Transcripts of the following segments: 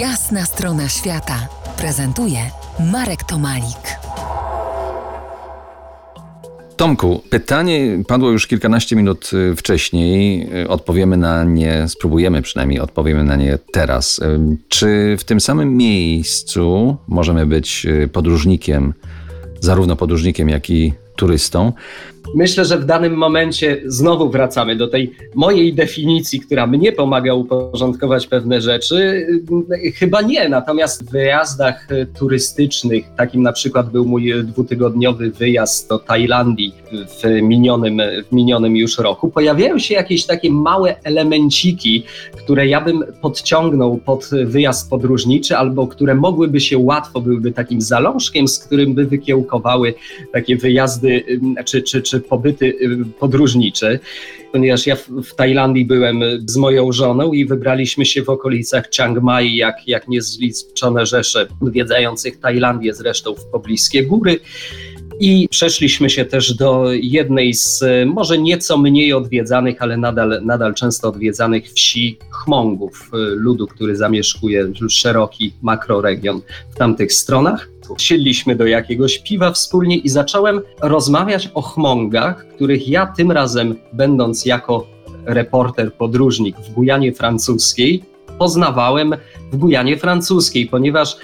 Jasna strona świata prezentuje Marek Tomalik. Tomku, pytanie padło już kilkanaście minut y, wcześniej. Y, odpowiemy na nie, spróbujemy przynajmniej, odpowiemy na nie teraz. Y, czy w tym samym miejscu możemy być podróżnikiem, zarówno podróżnikiem, jak i turystą? Myślę, że w danym momencie znowu wracamy do tej mojej definicji, która mnie pomaga uporządkować pewne rzeczy. Chyba nie, natomiast w wyjazdach turystycznych, takim na przykład był mój dwutygodniowy wyjazd do Tajlandii w minionym, w minionym już roku, pojawiają się jakieś takie małe elemenciki, które ja bym podciągnął pod wyjazd podróżniczy, albo które mogłyby się łatwo, byłyby takim zalążkiem, z którym by wykiełkowały takie wyjazdy czy, czy, czy pobyty y, podróżnicze, ponieważ ja w Tajlandii byłem z moją żoną i wybraliśmy się w okolicach Chiang Mai, jak, jak niezliczone rzesze odwiedzających Tajlandię, zresztą w pobliskie góry. I przeszliśmy się też do jednej z może nieco mniej odwiedzanych, ale nadal, nadal często odwiedzanych wsi Chmongów, y, ludu, który zamieszkuje szeroki makroregion w tamtych stronach. Siedliśmy do jakiegoś piwa wspólnie i zacząłem rozmawiać o chmongach, których ja tym razem, będąc jako reporter, podróżnik w Gujanie Francuskiej, poznawałem w Gujanie Francuskiej, ponieważ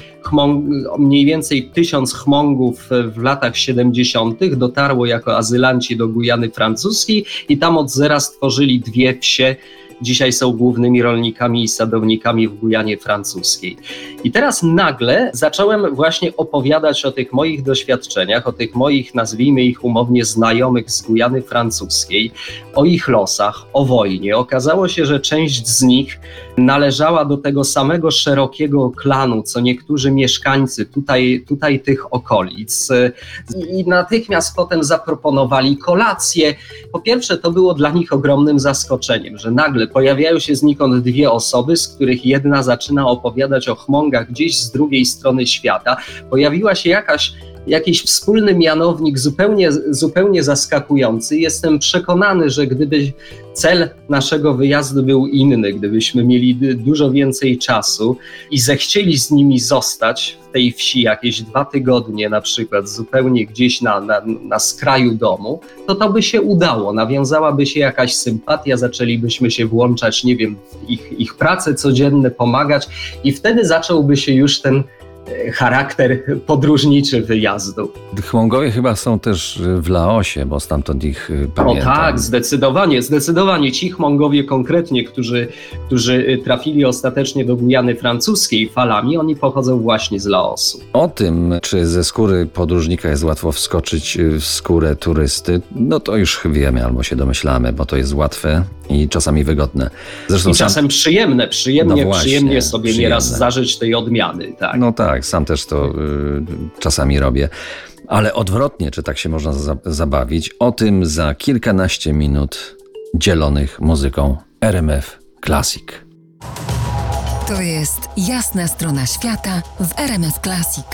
mniej więcej tysiąc chmongów w latach 70. dotarło jako azylanci do Gujany Francuskiej i tam od zera stworzyli dwie wsie dzisiaj są głównymi rolnikami i sadownikami w Gujanie Francuskiej. I teraz nagle zacząłem właśnie opowiadać o tych moich doświadczeniach, o tych moich, nazwijmy ich umownie, znajomych z Gujany Francuskiej, o ich losach, o wojnie. Okazało się, że część z nich należała do tego samego szerokiego klanu, co niektórzy mieszkańcy tutaj, tutaj tych okolic. I natychmiast potem zaproponowali kolację. Po pierwsze, to było dla nich ogromnym zaskoczeniem, że nagle pojawiają się znikąd dwie osoby, z których jedna zaczyna opowiadać o chmongach gdzieś z drugiej strony świata. Pojawiła się jakaś jakiś wspólny mianownik zupełnie, zupełnie zaskakujący. Jestem przekonany, że gdyby cel naszego wyjazdu był inny, gdybyśmy mieli dużo więcej czasu i zechcieli z nimi zostać w tej wsi jakieś dwa tygodnie, na przykład zupełnie gdzieś na, na, na skraju domu, to to by się udało. Nawiązałaby się jakaś sympatia, zaczęlibyśmy się włączać, nie wiem, w ich, ich prace codzienne, pomagać i wtedy zacząłby się już ten charakter podróżniczy wyjazdu. Chmongowie chyba są też w Laosie, bo stamtąd ich y, pamiętam. O tak, zdecydowanie, zdecydowanie. Ci Chmongowie konkretnie, którzy, którzy trafili ostatecznie do Gujany Francuskiej falami, oni pochodzą właśnie z Laosu. O tym, czy ze skóry podróżnika jest łatwo wskoczyć w skórę turysty, no to już wiemy albo się domyślamy, bo to jest łatwe i czasami wygodne. Zresztą I czasem sam... przyjemne, przyjemnie, no właśnie, przyjemnie sobie przyjemne. nieraz zażyć tej odmiany. Tak. No tak, sam też to y, czasami robię. Ale odwrotnie, czy tak się można za zabawić, o tym za kilkanaście minut dzielonych muzyką RMF Classic. To jest jasna strona świata w RMF Classic.